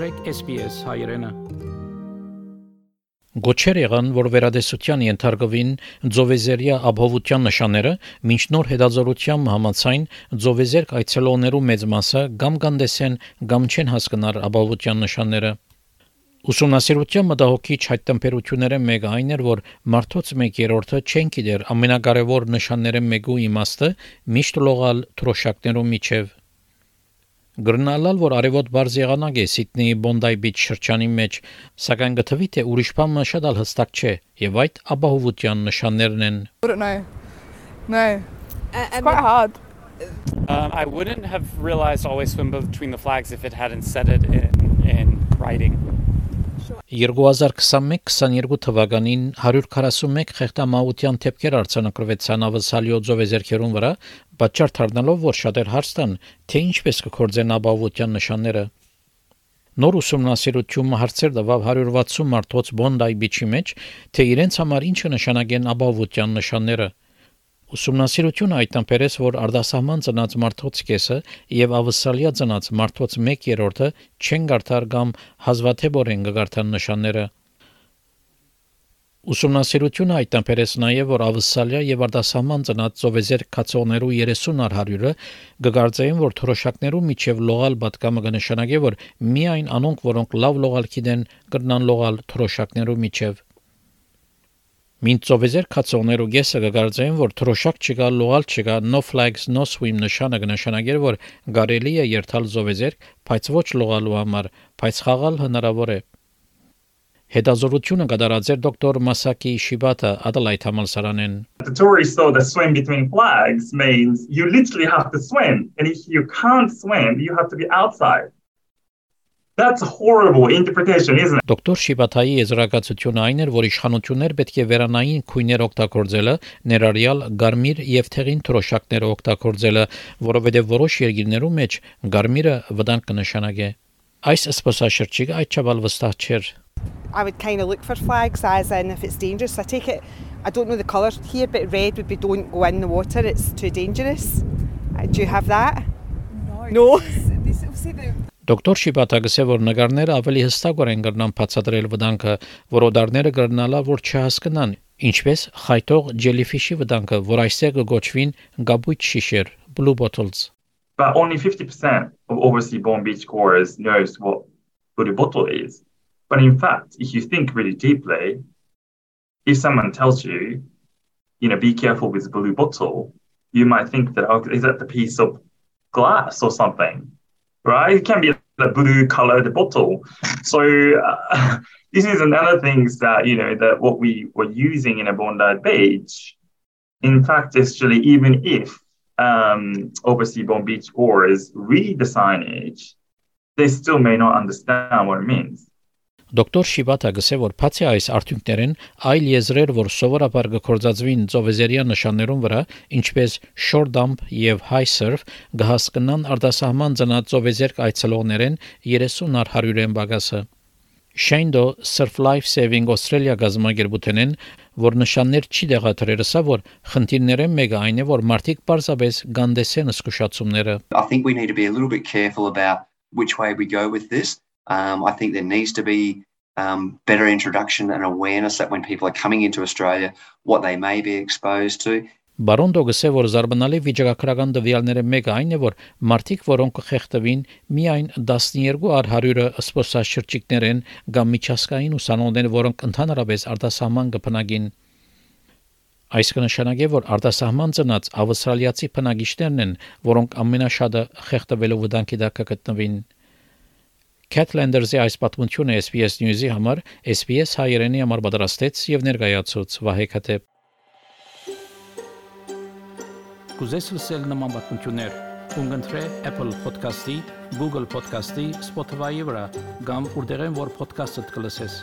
մտրեք SPS հայրենը Գոչեր եղան, որ վերադեսության ենթարկվին Ձովեզերիա ապահովության նշանները, մինչ նոր հետազոտության համաձայն Ձովեզերք այցելողներու մեծ մասը կամ կանդեսեն կամ չեն հասկնար ապահովության նշանները։ Ուսումնասիրության մտահոգիչ հայտնաբերությունները մեկը այն էր, որ մարդոց 1/3-ը չեն գիտեր ամենակարևոր նշանները մեկու իմաստը միշտ լողալ թրոշակներու միջև Գրնալալ, որ արևոտ բարձ եղանակ է Սիդնեի Բոնդայ Բիչ շրջանի մեջ, սակայն գտվի թե ուրիշ բան շատ ալ հստակ չէ, եւ այդ ապահովության նշաններն են։. No. Uh, It's quite hard. Um, I wouldn't have realized always swim between the flags if it hadn't said it in, in writing. 2021-22 թվականին 141 խեղտամահության թեփքեր արձանագրվեցան ավսալիո ձովեզերքերուն վրա, պատճառ դառնալով, որ շատեր հարց տան, թե ինչպես կկործեն ապահովության նշանները։ Նոր ուսումնասիրությունը հարցեր տվավ 160 մարդոց Բոնդայ բիչի մեջ, թե իրենց համար ինչը նշանակեն ապահովության նշանները։ Ուսումնասիրությունը հայտնաբերեց, որ արտասահման ծնած մարդոց կեսը եւ ավսալիա ծնած մարդոց 1/3-ը չեն գարտար կամ հազվադեպորեն կգարտան նշանները։ Ուսումնասիրությունը հայտնաբերեց նաև, որ ավսալիա եւ արտասահման ծնած ծովեզեր կացողներու 30 առ 100-ը կգարձային, որ թրոշակներու միջև լողալ պատկամը կնշանակե, որ միայն անոնք, որոնք լավ լողալ գիտեն, կրնան լողալ թրոշակներու միջև։ Մինչ ծովեզեր կացողներու գեսը կգարձային, որ թրոշակ չկա, լողալ չկա, no flags, no swim նշանը կնշանակեր, որ կարելի է երթալ ծովեզեր, բայց ոչ լողալու համար, բայց խաղալ հնարավոր է։ Հետազորությունը կդարած էր դոկտոր Մասակի Շիբատա Adelaide համալսարանեն։ The tourists thought that swim between flags means you literally have to swim. And if you can't swim, you have to be outside. That's a horrible interpretation, isn't it? Դոկտոր Շիբաթայի եզրակացությունը այն էր, որ իշխանություններ պետք է վերանային քույներ օգտագործելը, ներառյալ գարմիր եւ թեղին թրոշակները օգտագործելը, որովհետեւ որոշ երկիրներում մեջ գարմիրը վտանգ կնշանակե։ Այս սպասաշրջիկը այդ չափալ վստահ չէր։ I would kind of look for flags as in if it's dangerous. I take it, I don't know the colour here, but red would be don't go in the water, it's too dangerous. Uh, Do you have that? No. This, obviously the Դոկտոր Շիբաթա գսե որ նկարները ավելի հստակորեն կրնան բացատրել վտանգը, որոդարները կրնալա որ չհասկնան, ինչպես խայտող jellyfish-ի վտանգը, որ այստեղ կգոչվին գաբույտ շիշեր, blue bottles։ But only 50% of overseas born beachgoers knows what blue bottle is. But in fact, if you think really deeply, if someone tells you, you know, be careful with blue bottle, you might think that, oh, is that the piece of glass or something? Right? It can be the blue colored bottle. So uh, this is another things that, you know, that what we were using in a Bondi Beach. In fact, actually, even if um, overseas born beach goers read the signage, they still may not understand what it means. Դոկտոր Շիբաթա գսե որ բացի այս արդյունքներեն այլ եզրեր, որ սովորաբար կկործածվին ծովեզերիա նշաններուն վրա, ինչպես short dump եւ high surf, գահսկնան արտասահման ծնած ծովեզերք այցելողներեն 30 առ 100-ն բագասը։ Շենդո Surf Life Saving Australia գազամագերբութենեն, որ նշաններ չի դեղատրել, սա որ խնդիրները մեկը այն է, որ մարդիկ պարզապես գանդեսեն զսկուշացումները։ I think we need to be a little bit careful about which way we go with this. Um, I think there needs to be um, better introduction and awareness that when people are coming into Australia, what they may be exposed to. Բարոն Դոգսը որ զարմանալի վիճակագրական դվյալները մեկը այն է որ մարդիկ որոնք կխեղտվին միայն 12 առ 100-ը սպորտաշրջիկներ են կամ միջազգային ուսանողներ որոնք ընդհանրապես արտասահման կփնագին Այս կնշանակե որ արտասահման ծնած ավստրալիացի փնագիչներն են որոնք ամենաշատը խեղտվելու վտանգի տակ կգտնվին Catlanders-ի այս պատմությունը SBS News-ի համար SBS հայերենի համար պատրաստեց եւ ներկայացուց Վահե Քաթեփ Կուզես լսել նման բանություններ, կընտրե Apple Podcast-ի, Google Podcast-ի, Spotify-ի վրա, կամ որտեղեն որ podcast-ը կլսես։